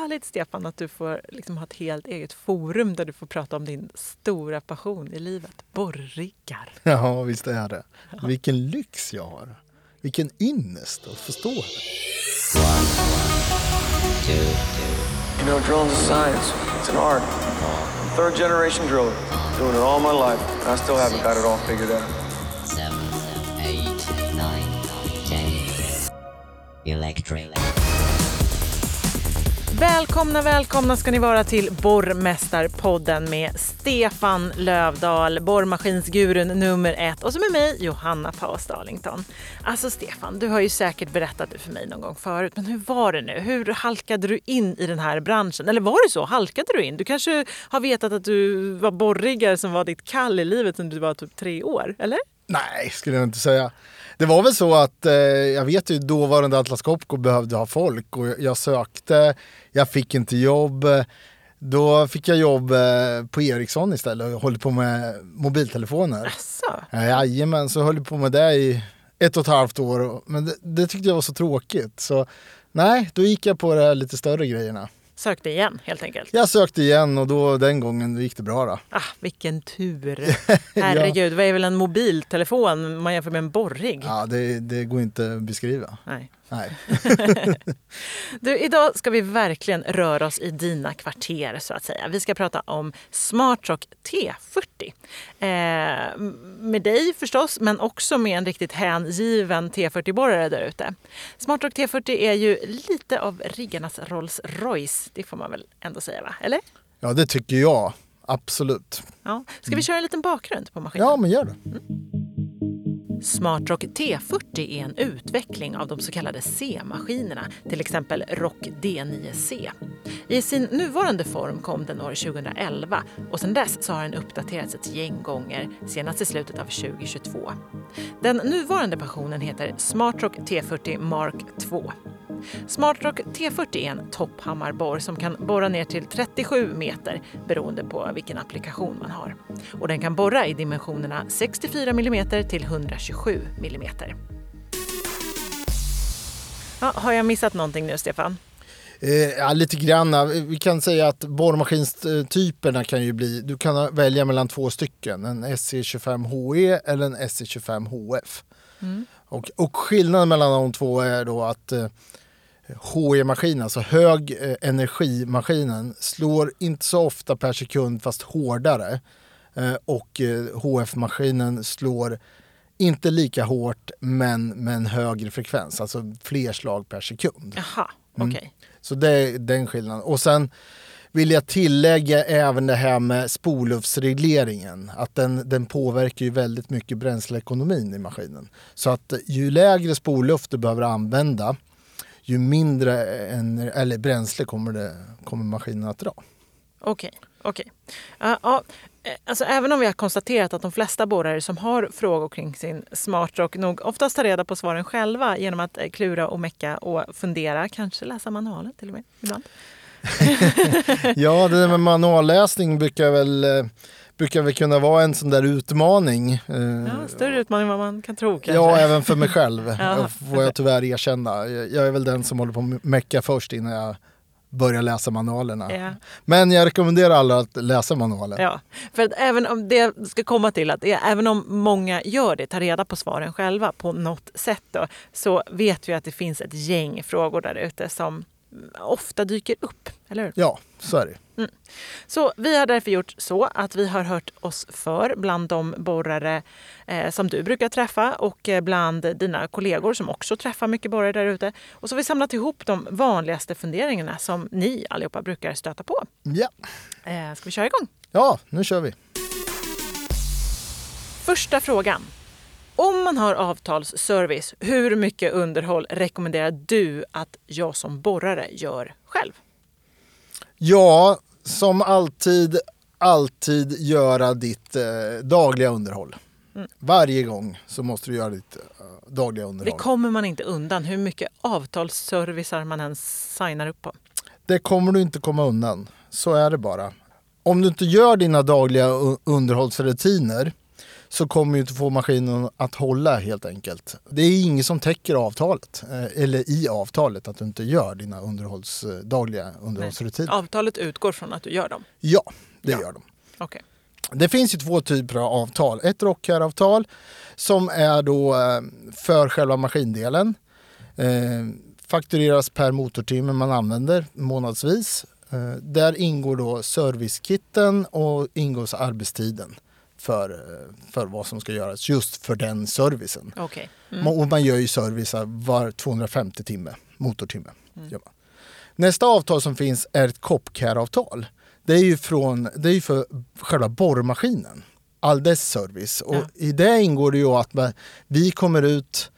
härligt Stefan att du får liksom ha ett helt eget forum där du får prata om din stora passion i livet, borriggar. Ja, visst är det. Vilken lyx jag har. Vilken ynnest att få stå här. You know, drilling's a science. It's an art. Third generation driller. Doing it all my life. And I still haven't got it all figured out. seven, eight, nine, ten. Electric. Välkomna, välkomna ska ni vara till Borrmästarpodden med Stefan Lövdahl, borrmaskinsgurun nummer ett och så med mig Johanna Paus Darlington. Alltså Stefan, du har ju säkert berättat det för mig någon gång förut, men hur var det nu? Hur halkade du in i den här branschen? Eller var det så? Halkade du in? Du kanske har vetat att du var borrigare som var ditt kall i livet sedan du var typ tre år, eller? Nej, skulle jag inte säga. Det var väl så att eh, jag vet ju dåvarande Atlas Copco behövde ha folk och jag sökte, jag fick inte jobb. Då fick jag jobb eh, på Ericsson istället och höll på med mobiltelefoner. Asså? Ja, Jajamän, så höll jag på med det i ett och ett halvt år. Men det, det tyckte jag var så tråkigt. Så nej, då gick jag på de lite större grejerna. Sökte igen helt enkelt. Jag sökte igen och då den gången gick det bra då. Ah, vilken tur! Herregud, vad är väl en mobiltelefon man jämför med en borrig? Ja, det, det går inte att beskriva. Nej. Nej. Du, idag ska vi verkligen röra oss i dina kvarter så att säga. Vi ska prata om SmartRock T40. Eh, med dig förstås, men också med en riktigt hängiven T40-borrare där ute. SmartRock T40 är ju lite av riggarnas Rolls Royce, det får man väl ändå säga va? Eller? Ja, det tycker jag. Absolut. Ja. Ska vi köra en liten bakgrund på maskinen? Ja, men gör det. SmartRock T40 är en utveckling av de så kallade C-maskinerna, till exempel Rock D9C. I sin nuvarande form kom den år 2011 och sedan dess så har den uppdaterats ett gäng gånger, senast i slutet av 2022. Den nuvarande versionen heter SmartRock T40 Mark 2. SmartRock T40 är en topphammarborr som kan borra ner till 37 meter beroende på vilken applikation man har. Och den kan borra i dimensionerna 64 mm till 127 mm. Ja, har jag missat någonting nu, Stefan? Eh, ja, lite grann. Vi kan säga att borrmaskinstyperna kan ju bli, du kan välja mellan två stycken. En SC25HE eller en SC25HF. Och, och skillnaden mellan de två är då att eh, HE-maskinen, alltså hög eh, energimaskinen, slår inte så ofta per sekund fast hårdare. Eh, och eh, HF-maskinen slår inte lika hårt men med en högre frekvens, alltså fler slag per sekund. Jaha, okej. Så det är den skillnaden. Och sen vill jag tillägga även det här med spolluftsregleringen. Att den, den påverkar ju väldigt mycket bränsleekonomin i maskinen. Så att ju lägre spolluft du behöver använda, ju mindre en, eller bränsle kommer, det, kommer maskinen att dra. Okej, okej. Ja, ja, eh, alltså även om vi har konstaterat att de flesta borrare som har frågor kring sin smartrock nog oftast tar reda på svaren själva genom att eh, klura och mecka och fundera, kanske läsa manualen till och med ibland. Ja, det där med manualläsning brukar väl, eh, brukar väl kunna vara en sån där utmaning. Eh, Ja, större utmaning än vad man kan tro kanske. Ja, även för mig själv Ja. får jag tyvärr erkänna. Jag är väl den som håller på att mecka först innan jag börjar läsa manualerna. Ja. Men jag rekommenderar alla att läsa manualen. Ja, för att även om det ska komma till att även om många gör det, tar reda på svaren själva på något sätt då, så vet vi att det finns ett gäng frågor där ute som ofta dyker upp, eller hur? Ja, så är det. Så vi har därför gjort så att vi har hört oss för bland de borrare eh, som du brukar träffa och eh, bland dina kollegor som också träffar mycket borrare där ute. Och så har vi samlat ihop de vanligaste funderingarna som ni allihopa brukar stöta på. Ja. Eh, ska vi köra igång? ja, nu kör vi. Första frågan. Om man har avtalsservice, hur mycket underhåll rekommenderar du att jag som borrare gör själv? Ja, som alltid, alltid göra ditt eh, dagliga underhåll. Varje gång så måste du göra ditt eh, dagliga Det underhåll. kommer man inte undan hur mycket avtalsservicer man än signar upp på. Det kommer du inte komma undan. Så är det bara. Om du inte gör dina dagliga underhållsrutiner så kommer ju inte få maskinen att hålla helt enkelt. Det är inget som täcker avtalet eh, eller i avtalet att du inte gör dina underhålls, eh, dagliga underhållsrutiner. Avtalet utgår från att du gör dem. Ja, det Ja. gör de. Okej. Det finns ju två typer av avtal. Ett rockcaravtal som är då eh, för själva maskindelen. Faktureras per motortimme man använder månadsvis. Där ingår då servicekitten och ingår arbetstiden för, eh, för vad som ska göras just för den servicen. Okej. Och man gör ju service var 250 timme, motortimme. Man. Nästa avtal som finns är ett Copcare-avtal. Det är ju från, det är för själva borrmaskinen. All dess service. Och Ja. i det ingår det ju att vi kommer ut,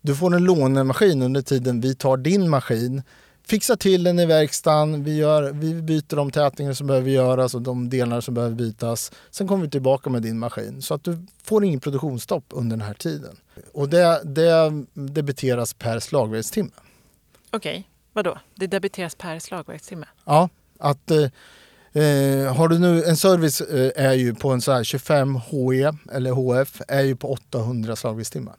du får en lånemaskin under tiden vi tar din maskin, fixar till den i verkstaden, vi, gör, vi byter de tätningar som behöver göras och de delar som behöver bytas. Sen kommer vi tillbaka med din maskin så att du får ingen produktionsstopp under den här tiden. Och det, det debiteras per slagverkstimme. Okej. Vadå? Det debiteras per slagverkstimme? Ja, att eh, eh, har du nu en service eh, är ju på en så här 25 HE eller HF är ju på 800 slagverkstimmar.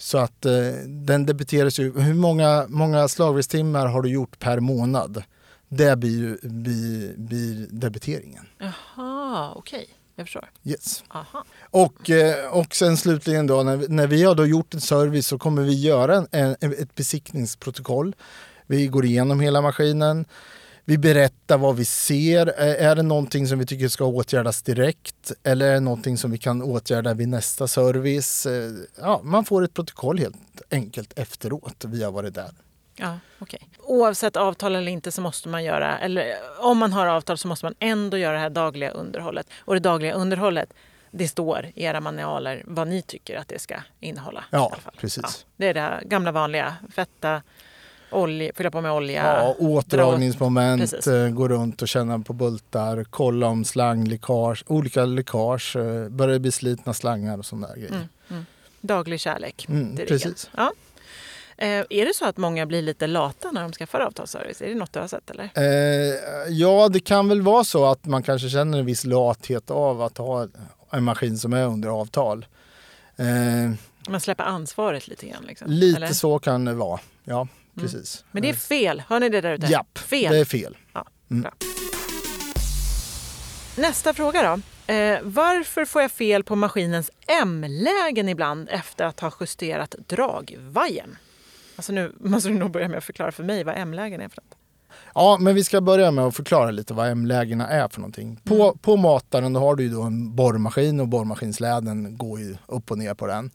Så att eh, den debiteras ju. Hur många, många slagverkstimmar har du gjort per månad? Det blir, blir, blir debiteringen. Jaha, okej. Jag förstår. Yes. Aha. Och, eh, och sen slutligen då när, när vi har då gjort en service så kommer vi göra en, ett besiktningsprotokoll. Vi går igenom hela maskinen. Vi berättar vad vi ser. Är det någonting som vi tycker ska åtgärdas direkt? Eller är det någonting som vi kan åtgärda vid nästa service? Ja, man får ett protokoll helt enkelt efteråt. Vi har varit där. Ja, okej. Oavsett avtal eller inte så måste man göra, eller om man har avtal så måste man ändå göra det här dagliga underhållet. Och det dagliga underhållet, det står i era manualer vad ni tycker att det ska innehålla. Ja, precis. det är det gamla vanliga, fetta, olja, fylla på med olja. Ja, återdragningsmoment, eh, gå runt och känna på bultar, kolla om slang, läckage, olika läckage, eh, börjar det bli slitna slangar och sådana grejer. Daglig kärlek Mm, precis. Ja. Eh, är det så att många blir lite lata när de skaffar avtalsservice? Är det något du har sett eller? Eh, ja, det kan väl vara så att man kanske känner en viss lathet av att ha en maskin som är under avtal. Eh, Man släpper ansvaret lite grann? Liksom, lite eller? så kan det vara. Ja, precis. Men det är fel, hör ni det där ute? Japp, fel. det är fel. Ja, Mm. bra. Nästa fråga då. Eh, varför får jag fel på maskinens M-lägen ibland efter att ha justerat dragvajern? Alltså nu måste du nog börja med att förklara för mig vad M-lägen är för något. Ja, men vi ska börja med att förklara lite vad M-lägena är för någonting. På, Mm. på mataren då har du ju då en borrmaskin och borrmaskinsläden går ju upp och ner på den.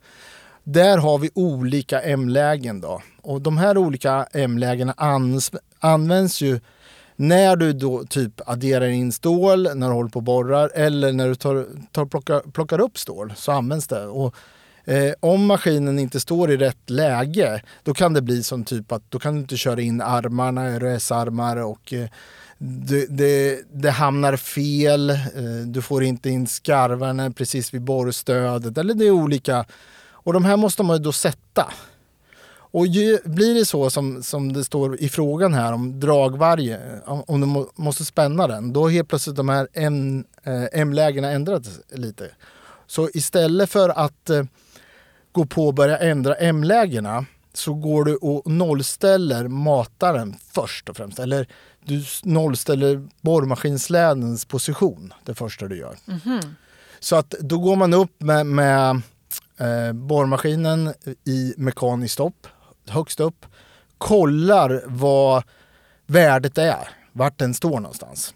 Där har vi olika M-lägen då. Och de här olika M-lägena ans- används ju när du då typ adderar in stål, när du håller på och borrar eller när du tar, tar, plockar, plockar upp stål så används det. Och, eh, om maskinen inte står i rätt läge då kan det bli som typ att då kan du inte köra in armarna, RS-armar och eh, det, det, det hamnar fel. Eh, du får inte in skarvarna precis vid borrstödet eller det är olika. Och de här måste man ju då sätta. Och ju, blir det så som, som det står i frågan här om dragvarje, om om du må, måste spänna den, då helt plötsligt de här M- eh, M-lägena ändrats lite. Så istället för att eh, gå på och börja ändra M-lägena så går du och nollställer mataren först och främst. Eller du nollställer borrmaskinslädens position det första du gör. Så att då går man upp med, med eh, borrmaskinen i mekaniskt stopp, högst upp. Kollar vad värdet är, vart den står någonstans.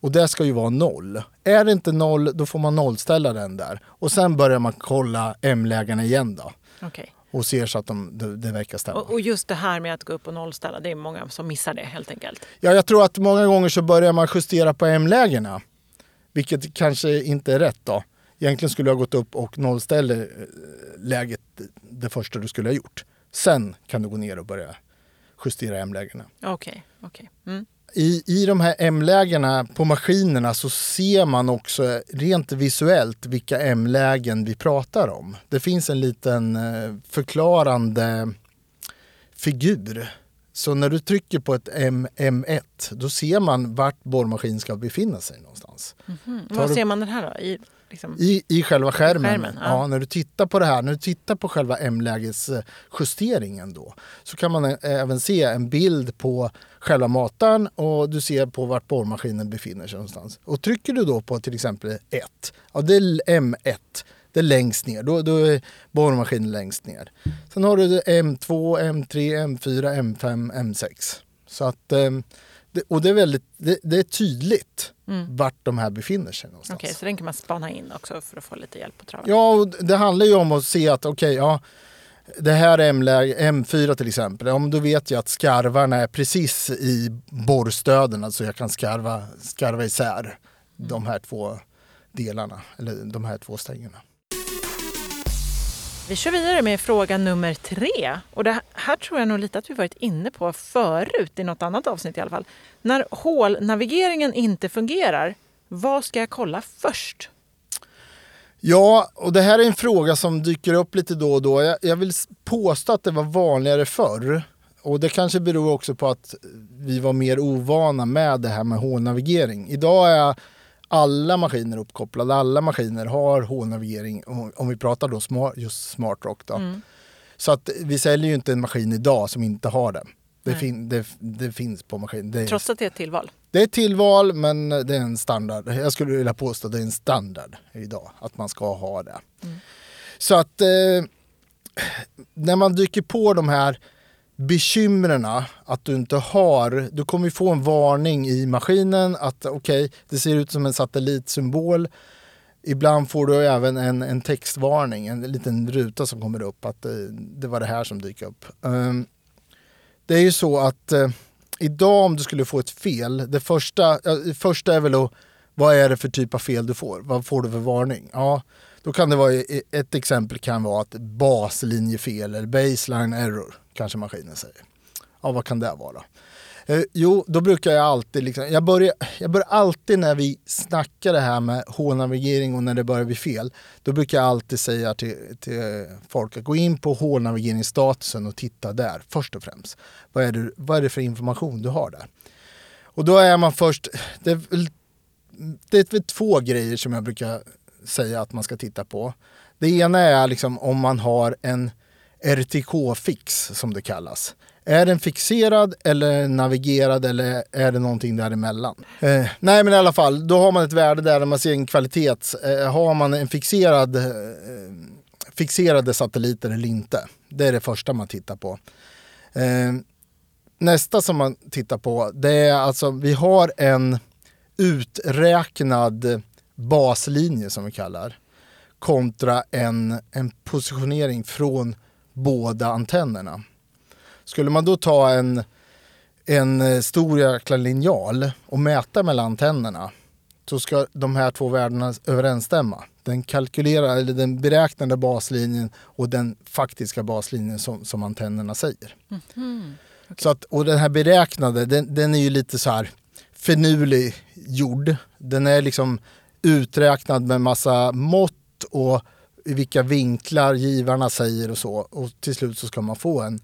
Och det ska ju vara noll. Är det inte noll, då får man nollställa den där. Och sen börjar man kolla M-lägena igen då. Okej. Och ser så att de, det, det verkar stämma. Och, och just det här med att gå upp och nollställa, det är många som missar det helt enkelt. Ja, jag tror att många gånger så börjar man justera på M-lägena. Vilket kanske inte är rätt då. Egentligen skulle jag ha gått upp och nollställa eh, läget det första du skulle ha gjort. Sen kan du gå ner och börja justera M-lägena. Okej, okej. Mm. I, I de här M-lägena på maskinerna så ser man också rent visuellt vilka M-lägen vi pratar om. Det finns en liten eh, förklarande figur. Så när du trycker på ett M, M1 då ser man vart borrmaskinen ska befinna sig någonstans. Mm. Tar Var du- ser man den här då? I, liksom... I, I själva skärmen. Skärmen, ja. ja. när du tittar på det här, när du tittar på själva M-lägesjusteringen då så kan man även se en bild på själva mataren och du ser på vart borrmaskinen befinner sig någonstans. Och trycker du då på till exempel 1, ja det är M1, det är längst ner, då, då är borrmaskinen längst ner. Sen har du M2, M3, M4, M5, M6. Så att, ehm, det, och det är, väldigt, det, det är tydligt vart de här befinner sig någonstans. Okej, så den kan man spana in också för att få lite hjälp på traven. Ja, och det handlar ju om att se att okej, ja, det här är M-läge, M4 till exempel. Men då vet jag att skarvarna är precis i borrstöden, alltså jag kan skarva, skarva isär de här två delarna, eller de här två stängerna. Vi kör vidare med fråga nummer tre. Och det här tror jag nog lite att vi varit inne på förut i något annat avsnitt i alla fall. När hålnavigeringen inte fungerar, vad ska jag kolla först? Ja, och det här är en fråga som dyker upp lite då och då. Jag, jag vill påstå att det var vanligare förr. Och det kanske beror också på att vi var mer ovana med det här med hålnavigering. Idag är alla maskiner uppkopplade, alla maskiner har hålnavigering om, om vi pratar då smart, just SmartRock. Då. Mm. Så att vi säljer ju inte en maskin idag som inte har det. Det, fin, det, det finns på maskinen. Är, Trots att det är ett tillval. det är ett tillval men det är en standard. Jag skulle vilja påstå att det är en standard idag att man ska ha det. Så att eh, när man dyker på de här bekymren att du inte har, du kommer ju få en varning i maskinen att okej, det ser ut som en satellitsymbol. Ibland får du även en, en textvarning, en liten ruta som kommer upp att det, det var det här som dyker upp. Um, det är ju så att uh, idag om du skulle få ett fel, det första, uh, det första är väl att vad är det för typ av fel du får? Vad får du för varning? Ja, då kan det vara, ett exempel kan vara att baslinjefel eller baseline error kanske maskinen säger. Ja, vad kan det vara? Eh, jo, då brukar jag alltid, liksom, jag, börjar, jag börjar alltid när vi snackar det här med hålnavigering och när det börjar bli fel, då brukar jag alltid säga till, till folk att gå in på hålnavigeringsstatusen och titta där först och främst. Vad är, det, vad är det för information du har där? Och då är man först, det är, väl- det är två grejer som jag brukar säga att man ska titta på. Det ena är liksom om man har en RTK-fix som det kallas. Är den fixerad eller navigerad eller är det någonting däremellan? Eh, nej men i alla fall, då har man ett värde där man ser en kvalitet. Eh, har man en fixerad, eh, fixerade satelliter eller inte? Det är det första man tittar på. Eh, nästa som man tittar på det är alltså vi har en uträknad baslinje som vi kallar kontra en, en positionering från båda antennerna. Skulle man då ta en, en eh, stor jäkla linjal och mäta mellan antennerna så ska de här två värdena överensstämma. Den kalkylerar, eller den beräknade baslinjen och den faktiska baslinjen som, som antennerna säger. Så att, och den här beräknade, den, den är ju lite så här finurlig gjord. Den är liksom uträknad med massa mått och i vilka vinklar givarna säger och så. Och till slut så ska man få en,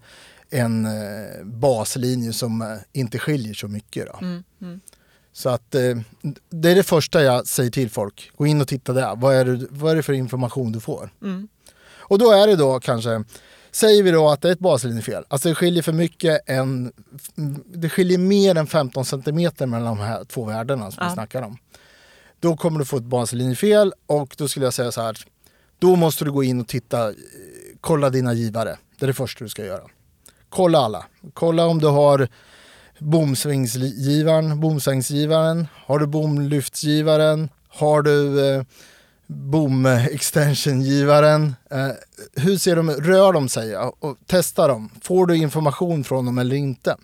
en eh, baslinje som eh, inte skiljer så mycket. Då. Mm, mm. Så att eh, det är det första jag säger till folk. Gå in och titta där. Vad är det, vad är det för information du får? Mm. Och då är det då kanske, säger vi då att det är ett baslinjefel. Alltså det skiljer för mycket än, det skiljer mer än 15 centimeter mellan de här två värdena som Ja. vi snackar om. Då kommer du få ett baslinjefel och då skulle jag säga så här. Då måste du gå in och titta, kolla dina givare. Det är det första du ska göra. Kolla alla. Kolla om du har bomsvängsgivaren, bomsvängsgivaren. Har du bomlyftsgivaren? Har du eh, boom-extension-givaren. Eh, hur ser de Rör de sig? Och testa dem. Får du information från dem eller inte?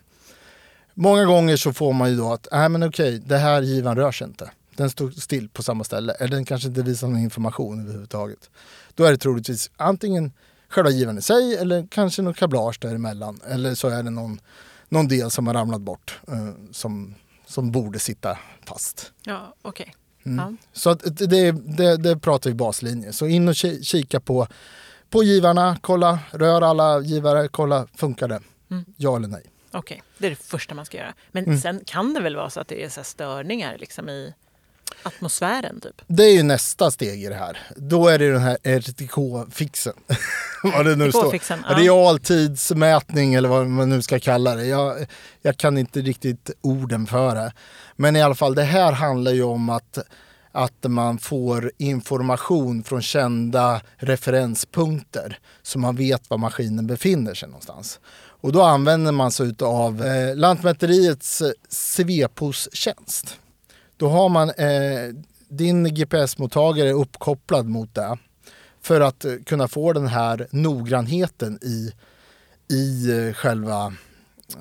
Många gånger så får man ju då att, nej men okej, det här givaren rör sig inte. Den står still på samma ställe. Eller den kanske inte visar någon information överhuvudtaget. Då är det troligtvis antingen själva givaren i sig eller kanske något kablage däremellan. Eller så är det någon, någon del som har ramlat bort eh, som, som borde sitta fast. Ja, okej. Mm. Så att det, det, det pratar vi baslinje. Så in och ki- kika på, på givarna, kolla, rör alla givare, kolla, funkar det? Mm. Ja eller nej? Okej, det är det första man ska göra. Men Mm. sen kan det väl vara så att det är så störningar liksom i... Atmosfären typ. Det är ju nästa steg i det här. Då är det den här RTK-fixen. vad det nu står. RTK-fixen, ja. Realtidsmätning eller vad man nu ska kalla det. Jag, jag kan inte riktigt orden för det. Men i alla fall, det här handlar ju om att, att man får information från kända referenspunkter så man vet var maskinen befinner sig någonstans. Och då använder man sig av eh, Lantmäteriets eh, Svepos-tjänst. Då har man eh, din GPS-mottagare uppkopplad mot det för att kunna få den här noggrannheten i, i eh, själva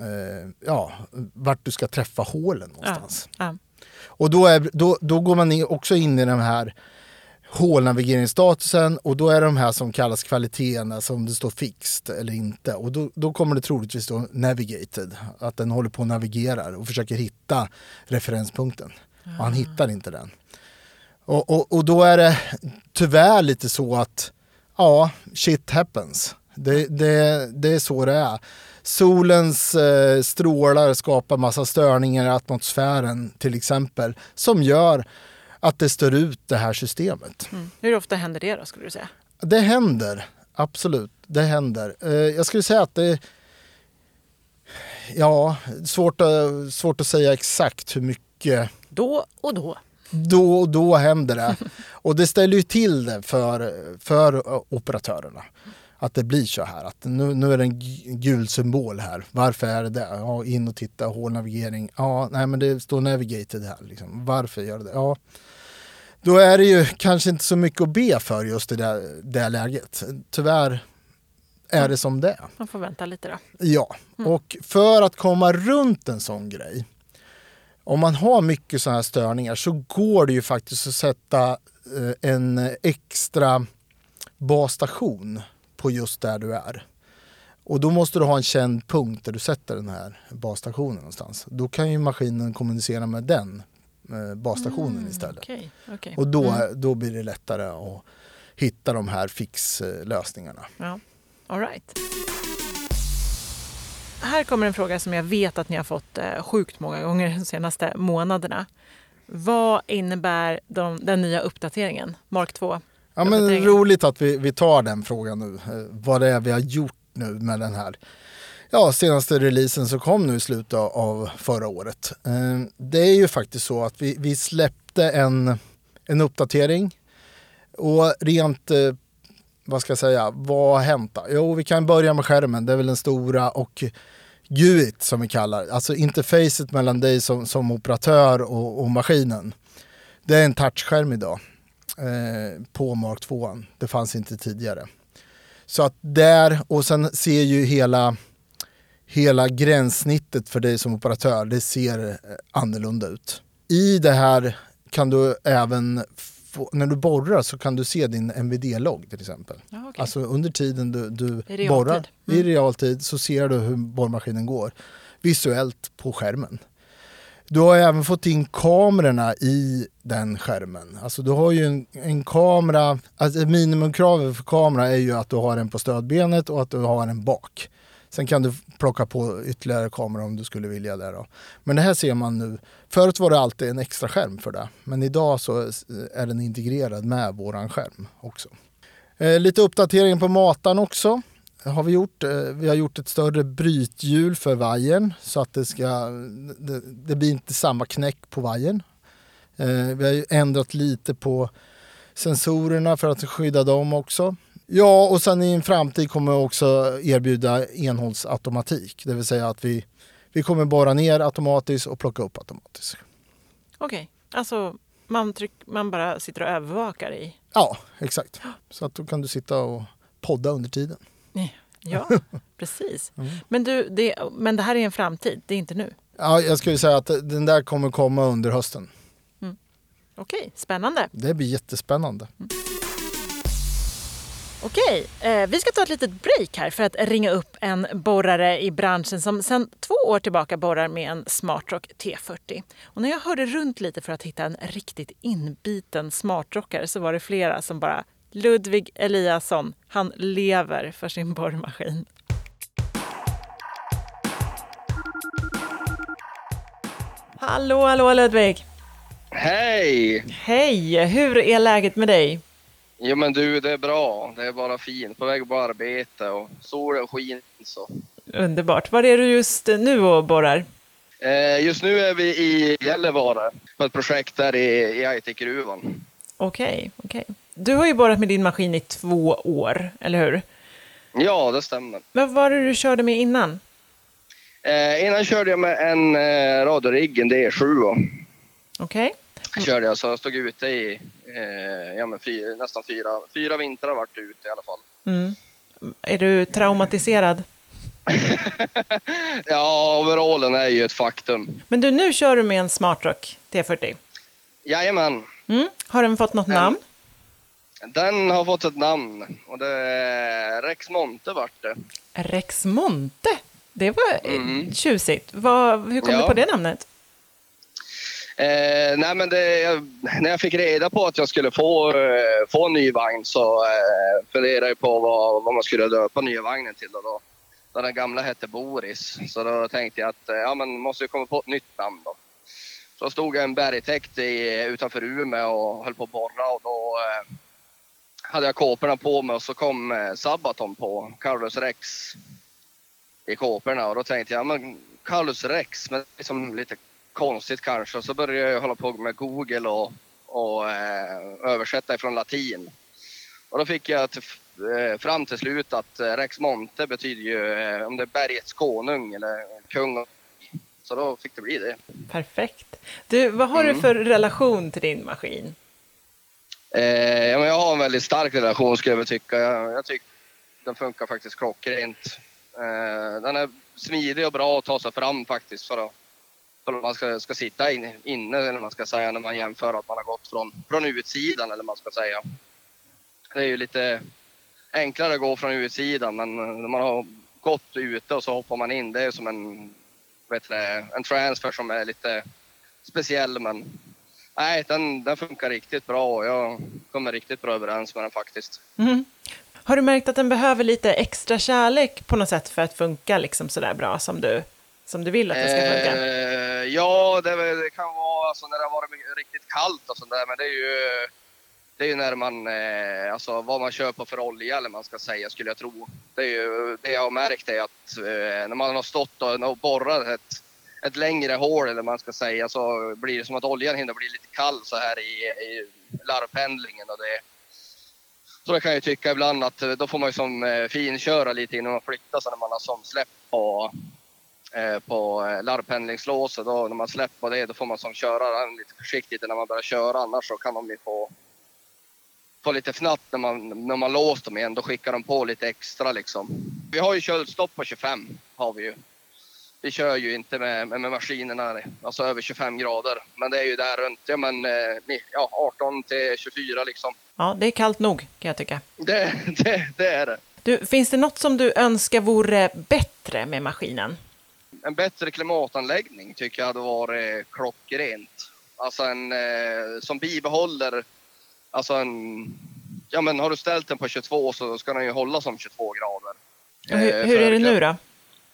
eh, ja, vart du ska träffa hålen någonstans. Ja. Och då, är, då, då går man också in i den här hålnavigeringsstatusen och då är det de här som kallas kvaliteterna som det står fixed eller inte. Och då, då kommer det troligtvis stå navigated, att den håller på och navigerar och försöker hitta referenspunkten. Och han hittar inte den. Och, och, och då är det tyvärr lite så att ja, shit happens. Det, det, det är så det är. Solens eh, strålar skapar massa störningar i atmosfären till exempel som gör att det stör ut det här systemet. Mm. Hur ofta händer det då skulle du säga? Det händer, absolut. Det händer. Eh, jag skulle säga att det... Ja, svårt att, svårt att säga exakt hur mycket Då och då. då och då händer det. Och det ställer ju till det för, för operatörerna. Att det blir så här. Att nu, nu är det en gul symbol här. Varför är det det? Ja, in och titta, hålnavigering. Ja, nej men det står navigated här. Liksom. Varför gör det det? Ja. Då är det ju kanske inte så mycket att be för just i det, det läget. Tyvärr är det som det är. Man får vänta lite då. Ja, och för att komma runt en sån grej. Om man har mycket sådana här störningar så går det ju faktiskt att sätta eh, en extra basstation på just där du är. Och då måste du ha en känd punkt där du sätter den här basstationen någonstans. Då kan ju maskinen kommunicera med den eh, basstationen istället. Okej, okej. Och då, Mm. då blir det lättare att hitta de här fixlösningarna. Ja. All right. Här kommer en fråga som jag vet att ni har fått eh, sjukt många gånger de senaste månaderna. Vad innebär de, den nya uppdateringen, Mark 2? Ja, men roligt att vi, vi tar den frågan nu. Eh, Vad det är vi har gjort nu med den här ja, senaste releasen som kom nu i slutet av- förra året. Eh, Det är ju faktiskt så att vi, vi släppte en, en uppdatering och rent, vad ska jag säga, vad har hänt? Jo, vi kan börja med skärmen. Det är väl den stora och GUIT som vi kallar det. Alltså interfacet mellan dig som, som operatör och, och maskinen. Det är en touchskärm idag eh, på Mark 2. Det fanns inte tidigare. Så att där, och sen ser ju hela, hela gränssnittet för dig som operatör, det ser eh, annorlunda ut. I det här kan du även, få, när du borrar så kan du se din NVD-logg till exempel. Ja, okej. Alltså under tiden du, du I borrar i Mm. realtid så ser du hur borrmaskinen går visuellt på skärmen. Du har även fått in kamerorna i den skärmen. Alltså du har ju en, en kamera, alltså minimumkravet för kamera är ju att du har en på stödbenet och att du har en bak. Sen kan du plocka på ytterligare kameror om du skulle vilja det. Då. Men det här ser man nu. Förut var det alltid en extra skärm för det. Men idag så är den integrerad med våran skärm också. Eh, lite uppdatering på mataren också har vi gjort. Eh, vi har gjort ett större brythjul för vajern så att det ska, det, det blir inte samma knäck på vajern. Eh, vi har ändrat lite på sensorerna för att skydda dem också. Ja, och sen i en framtid kommer vi också erbjuda enhållsautomatik. Det vill säga att vi, vi kommer borra ner automatiskt och plocka upp automatiskt. Okej, alltså man, tryck, man bara sitter och övervakar i... Ja, exakt. Så att då kan du sitta och podda under tiden. Ja, precis. Mm. Men, du, det, men det här är en framtid, det är inte nu. Ja, jag skulle säga att den där kommer komma under hösten. Okej, spännande. Det blir jättespännande. Okej, eh, vi ska ta ett litet break här för att ringa upp en borrare i branschen som sedan två år tillbaka borrar med en Smartrock T40. Och när jag hörde runt lite för att hitta en riktigt inbiten smartrockare så var det flera som bara Ludvig Eliasson, han lever för sin borrmaskin. Hallå, hallå Ludvig! Hej! Hej! Hur är läget med dig? Jo men du, det är bra. Det är bara fint. På väg på arbete och solen skiner så. Underbart. Var är du just nu och borrar? Eh, just nu är vi i Gällivare på ett projekt där i, i Aitikgruvan. Okej, okej. Du har ju borrat med din maskin i två år, eller hur? Ja, det stämmer. Vad var det du körde med innan? Eh, innan körde jag med en eh, radiorigg, en D7. Okej. Körde jag, så jag stod ute i eh, ja, men fyra, nästan fyra, fyra vintrar vart jag ute i alla fall. Mm. Är du traumatiserad? ja, overallen är ju ett faktum. Men du, nu kör du med en Smartrock T40. Jajamän, Mm. Har den fått något Mm. namn? den har fått ett namn och det är Rex Monte vart det. Rex Monte. Det var eh, Mm. tjusigt. Vad, hur kom Ja. du på det namnet? Eh, nej men det, jag, när jag fick reda på att jag skulle få, eh, få en ny vagn så eh, funderade jag på vad, vad man skulle döpa nya vagnen till. Och då. Då den gamla hette Boris. Så då tänkte jag att eh, ja, man måste komma på ett nytt namn då. Så stod jag i en bergtäkt i, utanför Umeå och höll på att borra och då eh, hade jag kåporna på mig och så kom eh, Sabaton på, Carlos Rex i kåporna och då tänkte jag, ja, men Carlos Rex, men liksom lite konstigt kanske. Så började jag hålla på med Google och, och eh, översätta ifrån latin. Och då fick jag till, eh, fram till slut att eh, Rex Monte betyder ju eh, om det är bergets konung eller kung. Så då fick det bli det. Perfekt. Du, vad har Mm. du för relation till din maskin? Eh, ja, men jag har en väldigt stark relation skulle jag tycka. Jag, jag tycker den funkar faktiskt klockrent. Den är smidig och bra att ta sig fram faktiskt för att, för man ska, ska sitta in, inne eller man ska säga när man jämför att man har gått från, från utsidan eller man ska säga. Det är ju lite enklare att gå från utsidan men när man har gått ute och så hoppar man in. Det är som en, vet du, en transfer som är lite speciell men Nej, den, den funkar riktigt bra och jag kommer riktigt bra överens med den faktiskt. Mm. Har du märkt att den behöver lite extra kärlek på något sätt för att funka liksom sådär bra som du, som du vill att den ska funka? Eh, ja, det, det kan vara alltså, när det har varit riktigt kallt och sånt där, men det är ju, det är ju när man, eh, alltså vad man kör på för olja eller man ska säga skulle jag tro. Det är ju det jag har märkt är att eh, när man har stått och, och borrat ett, ett längre hål eller man ska säga så blir det som att oljan hinner bli lite kall så här i, i larvpendlingen och det så det kan jag ju tycka ibland att eh, då får man ju som eh, finköra lite innan man flyttar så när man har som släppt på, på eh, larvpendlingslåset. Då, när man släpper det då får man som köra den lite försiktigt när man börjar köra annars så kan de ju få, få lite fnatt när man, när man låst dem igen. Då skickar de på lite extra liksom. Vi har ju köldstopp på 25 har vi ju. Vi kör ju inte med, med, med maskinerna alltså över 25 grader. Men det är ju där runt ja, men, eh, ja, 18 till 24 liksom. Ja, det är kallt nog kan jag tycka. Det, det, det är det. Du, finns det något som du önskar vore bättre med maskinen? En bättre klimatanläggning tycker jag hade varit klockrent. Alltså en eh, som bibehåller, alltså en, ja men har du ställt den på 22 så ska den ju hålla som 22 grader. Hur, Eh, hur för är det nu då?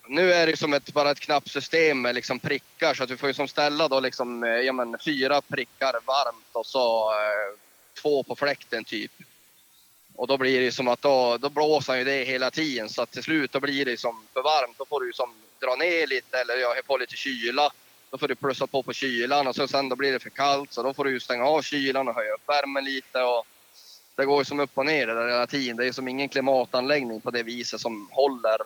Nu är det som ett, bara ett knappsystem med liksom prickar så att du får ju som ställa då liksom, eh, ja men fyra prickar varmt och så eh, två på fläkten typ. Och då blir det som att då, då blåser ju det hela tiden så att till slut då blir det som för varmt. Då får du som dra ner lite eller ja, få lite kyla. Då får du plussa på på kylan och så sen då blir det för kallt så då får du stänga av kylan och höja upp värmen lite. Och det går ju som upp och ner det där hela tiden. Det är som ingen klimatanläggning på det viset som håller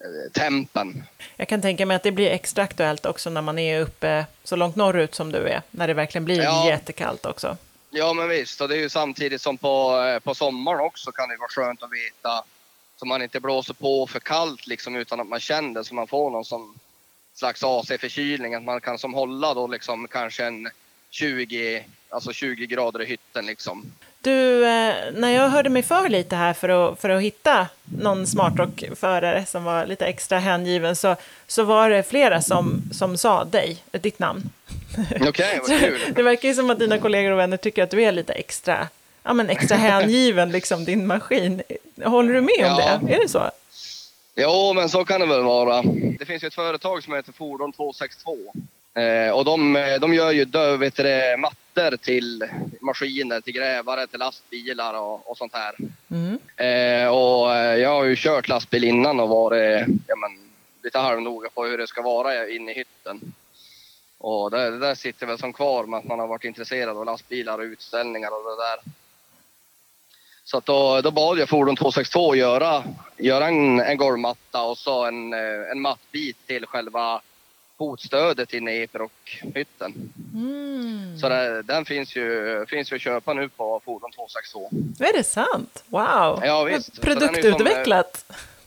eh, tempen. Jag kan tänka mig att det blir extra aktuellt också när man är uppe så långt norrut som du är, när det verkligen blir Ja. jättekallt också. Ja men visst, och det är ju samtidigt som på, eh, på sommaren också kan det vara skönt att veta så man inte blåser på för kallt liksom utan att man känner det så man får någon som slags AC-förkylning. Att man kan som hålla då liksom kanske en 20, alltså 20 grader i hytten liksom. Du, eh, när jag hörde mig för lite här för att, för att hitta någon smartrock-förare som var lite extra hängiven så, så var det flera som, som sa dig, ditt namn. Okej, vad kul. Det verkar ju som att dina kollegor och vänner tycker att du är lite extra, ja, men extra hängiven, liksom din maskin. Håller du med om Ja. det? Är det så? Jo, men så kan det väl vara. Det finns ju ett företag som heter Fordon 262 Eh, och de, eh, de gör ju dö, vet det, mattor till maskiner, till grävare, till lastbilar och, och sånt här. Mm. Eh, och eh, jag har ju kört lastbil innan och varit ja, men, lite halvnoga på hur det ska vara inne i hytten. Och det, det där sitter väl som kvar med att man har varit intresserad av lastbilar och utställningar och det där. Så då, då bad jag Fordon 262 göra, göra en, en golvmatta och så en, eh, en mattbit till själva fotstödet inne i Epiroc-hytten. Mm. Så det, den finns ju, finns ju att köpa nu på Fordon 262. Är det sant? Wow! Ja, visst. Som, Produktutvecklat.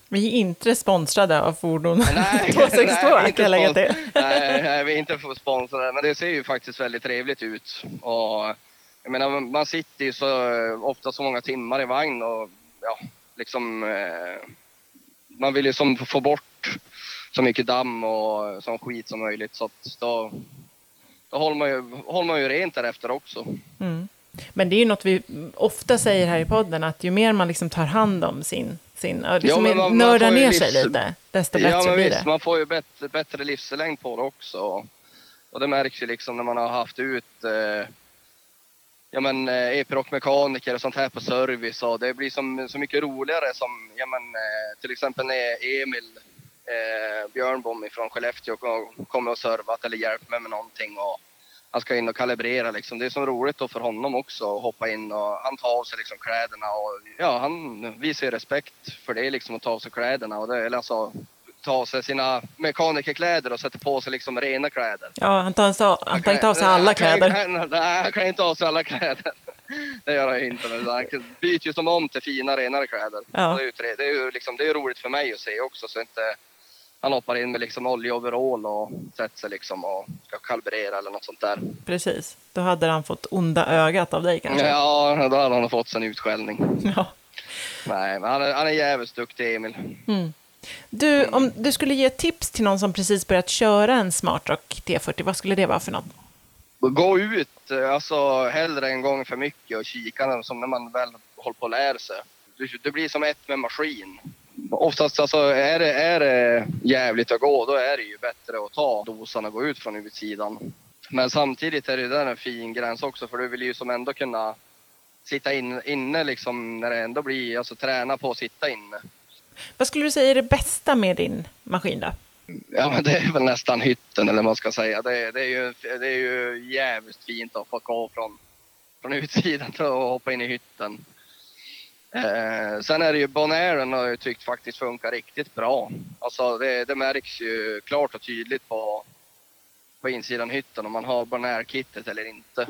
Vi är inte sponsrade av Fordon Nej, 262 nej, kan jag lägga till. nej, nej, vi är inte sponsrade, men det ser ju faktiskt väldigt trevligt ut. Och, jag menar, man sitter ju så eh, ofta så många timmar i vagn och ja, liksom... Eh, man vill ju som få bort så mycket damm och sån skit som möjligt. Så då, då håller, man ju, håller man ju rent därefter också. Mm. Men det är ju något vi ofta säger här i podden, att ju mer man liksom tar hand om sin, sin ja, liksom men man- man nördar ju ner sig livs- lite, desto bättre Ja, men blir visst, det. man får ju bättre, bättre livslängd på det också. Och det märks ju liksom när man har haft ut eh, ja, men, eh, Epiroc-mekaniker och sånt här på service. Och det blir som, så mycket roligare som ja, men, eh, till exempel när Emil eh, Björnbom från Skellefteå kommer och servat eller hjälpt mig med någonting. Och han ska in och kalibrera. Liksom. Det är så roligt då för honom också att hoppa in och han tar av sig liksom kläderna. Och, ja, han visar ju respekt för det, liksom, att ta av sig kläderna. Och det, eller alltså, ta av sig sina mekanikerkläder och sätta på sig liksom rena kläder. Ja, han tar, så, han tar inte av sig alla kläder. han- Nej, han kan inte ha sig alla kläder. Det gör han inte. Men han byter ju som om till fina, renare kläder. Ja. Det är ju, det är ju liksom, det är roligt för mig att se också. Så inte han hoppar in med liksom oljeoverall och sätter sig liksom och ska kalibrera eller något sånt där. Precis, då hade han fått onda ögat av dig kanske. Ja, då hade han fått sig en utskällning. Ja. Nej, men han är, han är jävligt duktig, Emil. Mm. Du, om du skulle ge tips till någon som precis börjat köra en Smartrock T40, vad skulle det vara för något? Gå ut, eh, alltså hellre en gång för mycket och kika som när man väl håller på att lära sig. Det blir som ett med maskin. Oftast alltså, är, det, är det jävligt att gå, då är det ju bättre att ta dosan och gå ut från utsidan. Men samtidigt är det där en fin gräns också, för du vill ju som ändå kunna sitta in, inne liksom när det ändå blir, alltså träna på att sitta inne. Vad skulle du säga är det bästa med din maskin då? Ja, men det är väl nästan hytten eller vad man ska säga. Det, det, är, ju, det är ju jävligt fint att få gå från, från utsidan och hoppa in i hytten. Eh, sen är det ju Bonairen har jag tyckt faktiskt funkar riktigt bra. Alltså det, det märks ju klart och tydligt på, på insidan hytten om man har Bonair-kittet eller inte.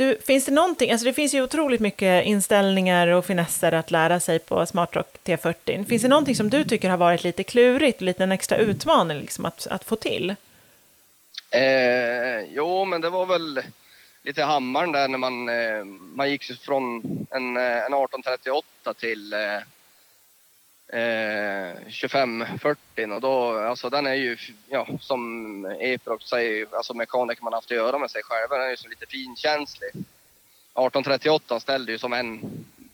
Du, finns det någonting, alltså det finns ju otroligt mycket inställningar och finesser att lära sig på Smartrock T40. Finns det någonting som du tycker har varit lite klurigt, lite en extra utmaning liksom att, att få till? Eh, jo, men det var väl lite hammaren där när man, eh, man gick från en, eh, en 1838 till eh, eh, 2540 och då, alltså den är ju, ja, som Eprox säger, alltså mekaniker man haft att göra med sig själva, den är ju så lite finkänslig. 1838 ställde ju som en,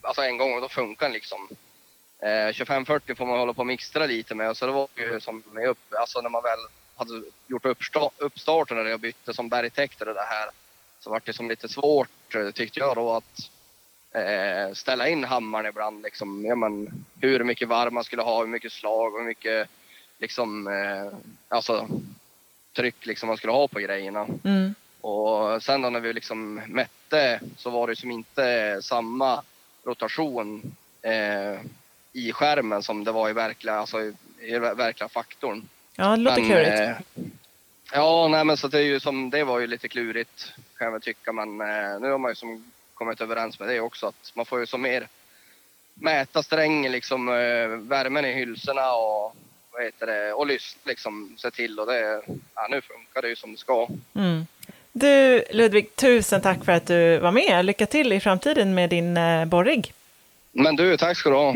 alltså en gång och då funkar den liksom. Eh, 2540 får man hålla på och mixtra lite med, så det var ju som med upp, alltså när man väl hade gjort uppsta- uppstarten när jag bytte som bergtäkt och det här så var det som lite svårt eh, tyckte jag då att eh, ställa in hammaren ibland. Liksom, ja, men, hur mycket varv man skulle ha, hur mycket slag och hur mycket liksom, eh, alltså, tryck liksom, man skulle ha på grejerna. Mm. Och sen då när vi liksom mätte så var det som inte samma rotation eh, i skärmen som det var i verkliga, alltså, i, i ver- verkliga faktorn. Ja, det låter Men, klurigt. eh, ja, nej, men så det, är ju som, det var ju lite klurigt kan jag väl tycka. Men eh, nu har man ju som kommit överens med det också. Att man får ju som mer mäta strängen, liksom, eh, värmen i hylsorna och, vad heter det, och lyssna liksom, se till. Och det, ja, nu funkar det ju som det ska. Mm. Du, Ludvig, tusen tack för att du var med. Lycka till i framtiden med din eh, borrig. Men du, tack ska du ha.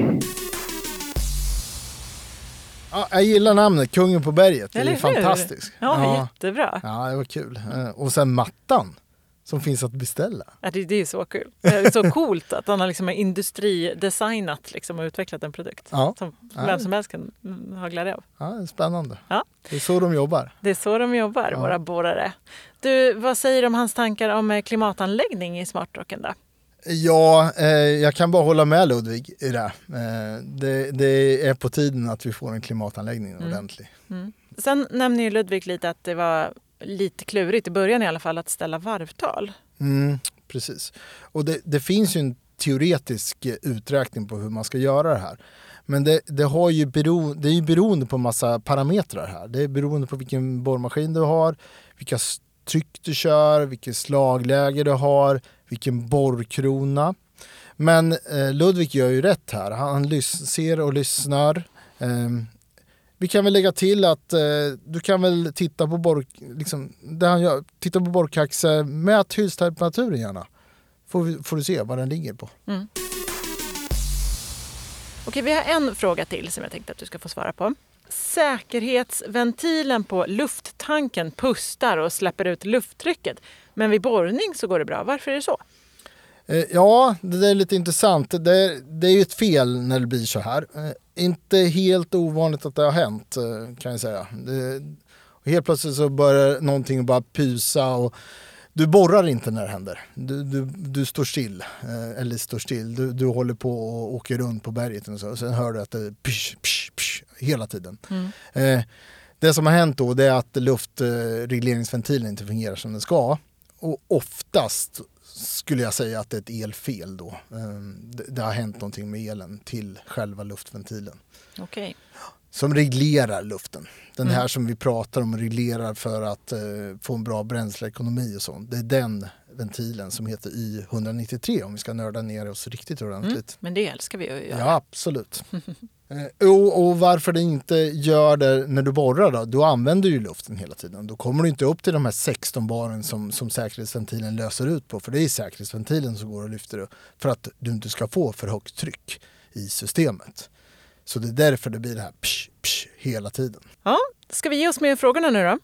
Ja, jag gillar namnet, Kungen på berget. Det Eller är hur? fantastiskt. Ja, ja. jättebra. ja, det var kul. Eh, Och sen mattan som finns att beställa. Ja, det, det är så kul. Det är så coolt att han har liksom industridesignat liksom och utvecklat en produkt Ja. som Ja. vem som helst kan mm, ha glädje av. Ja, spännande. Ja. Det är så de jobbar. Det är så de jobbar, Ja. våra borrare. Du, vad säger du om hans tankar om eh, klimatanläggning i smartrocken då? Ja, eh, jag kan bara hålla med Ludvig i det. Eh, det. Det är på tiden att vi får en klimatanläggning Mm. ordentlig. Sen nämner ju Ludvig lite att det var lite klurigt i början i alla fall att ställa varvtal. Mm, precis. Och det, det finns ju en teoretisk uträkning på hur man ska göra det här. Men det, det, har ju bero, det är ju beroende på massa parametrar här. Det är beroende på vilken borrmaskin du har, vilka tryck du kör, vilket slagläge du har, vilken borrkrona. Men eh, Ludvig gör ju rätt här. Han, han lys- ser och lyssnar. Eh, vi kan väl lägga till att eh, du kan väl titta på borr, liksom, det han gör, titta på borrkaxer, mät hylstemperaturen gärna. Får, får du se vad den ligger på. Okej, vi har en fråga till som jag tänkte att du ska få svara på. Säkerhetsventilen på lufttanken pustar och släpper ut lufttrycket. Men vid borrning så går det bra. Varför är det så? Eh, ja, det är lite intressant. Det, det är ju ett fel när det blir så här. Inte helt ovanligt att det har hänt eh, kan jag säga. Det, helt plötsligt så börjar någonting bara pysa och du borrar inte när det händer. Du, du, du står still, eh, eller står still. Du, du håller på och åker runt på berget och så. Och sen hör du att det psh, psh, psh, hela tiden. Eh, det som har hänt då det är att luftregleringsventilen inte fungerar som den ska. Och oftast skulle jag säga att det är ett elfel då. Eh, det, har hänt någonting med elen till själva luftventilen. Okej. Som reglerar luften. Den här som vi pratar om reglerar för att eh, få en bra bränsleekonomi och sånt. Det är den ventilen som heter Y193 om vi ska nörda ner oss riktigt ordentligt. Men det älskar vi att göra. Ja, absolut. Eh, och, och varför det inte gör det när du borrar då? Du använder ju luften hela tiden. Då kommer du inte upp till de här 16 baren som, som säkerhetsventilen löser ut på. För det är säkerhetsventilen som går och lyfter upp för att du inte ska få för högt tryck i systemet. Så det är därför det blir det här psh, psh, hela tiden. Ja, ska vi ge oss med frågorna nu då?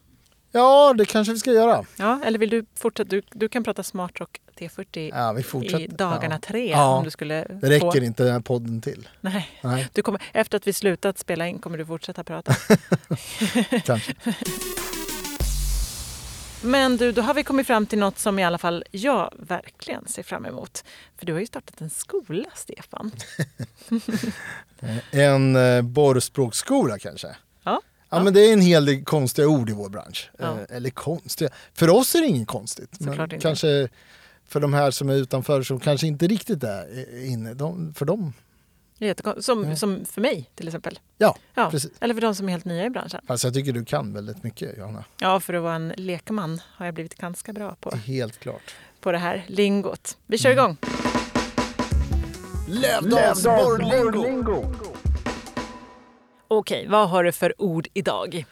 Ja, det kanske vi ska göra. Ja, eller vill du fortsätta? Du, du kan prata Smartrock T40 Ja, vi fortsätter. i dagarna ja. tre Ja, om du skulle Det räcker få. inte den här podden till. Nej. Nej, Du kommer, efter att vi slutat spela in kommer du fortsätta prata. kanske. Men du, då har vi kommit fram till något som i alla fall jag verkligen ser fram emot. För du har ju startat en skola, Stefan. En eh, borrspråksskola kanske? Ja. Ja, men det är en hel del konstiga ord i vår bransch. Ja. Eh, eller konstiga. För oss är det inget konstigt. Inte. kanske för de här som är utanför som kanske inte riktigt är inne. De, för dem, Som, Ja. som för mig till exempel. ja, Ja. precis. Eller för de som är helt nya i branschen. Fast jag tycker du kan väldigt mycket Johanna. Ja, för att vara en lekman har jag blivit ganska bra på, Helt klart. på det här lingot. Vi Mm. kör igång! Lövdals borrlingo! Okej, vad har du för ord idag?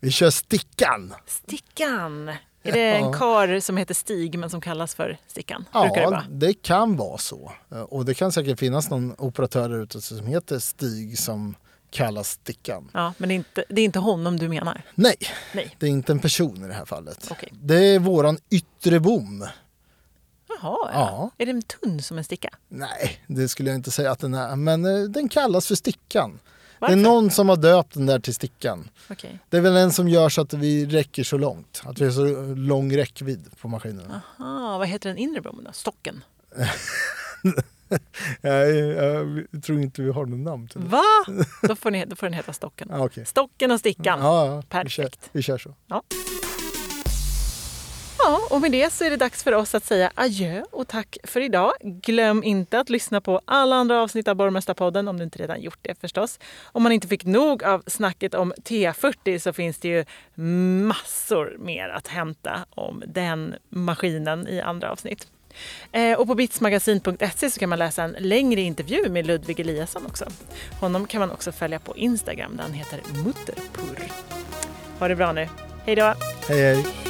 Vi kör stickan. Stickan! Är det en Ja. kar som heter Stig men som kallas för Stickan? Brukar det Ja, vara? det kan vara så. Och det kan säkert finnas någon operatör där ute som heter Stig som kallas Stickan. Ja, men det är, inte, det är inte honom du menar? Nej, Nej. det är inte en person i det här fallet. Okej. Det är våran yttre bom. Jaha, ja. Ja. Är den tunn som en sticka? Nej, det skulle jag inte säga att den är. Men eh, den kallas för Stickan. Varför? Det är någon som har döpt den där till Stickan. Okej. Det är väl en som gör så att vi räcker så långt. Att vi har så lång räckvidd på maskinerna. Aha, vad heter den inre bommen då? Stocken? Jag, jag, tror inte vi har något namn till det. Va? Då får, ni, då får den heta Stocken. Ja, okej. Stocken och Stickan. Ja, ja, Vi kör, Perfekt. vi kör så. Ja, och med det så är det dags för oss att säga adjö och tack för idag. Glöm inte att lyssna på alla andra avsnitt av Borgmästarpodden om du inte redan gjort det förstås. Om man inte fick nog av snacket om T40 så finns det ju massor mer att hämta om den maskinen i andra avsnitt. Eh, och på bitsmagasin.se så kan man läsa en längre intervju med Ludvig Eliasson också. Honom kan man också följa på Instagram där han heter Mutterpurr. Ha det bra nu. Hej då! Hej hej.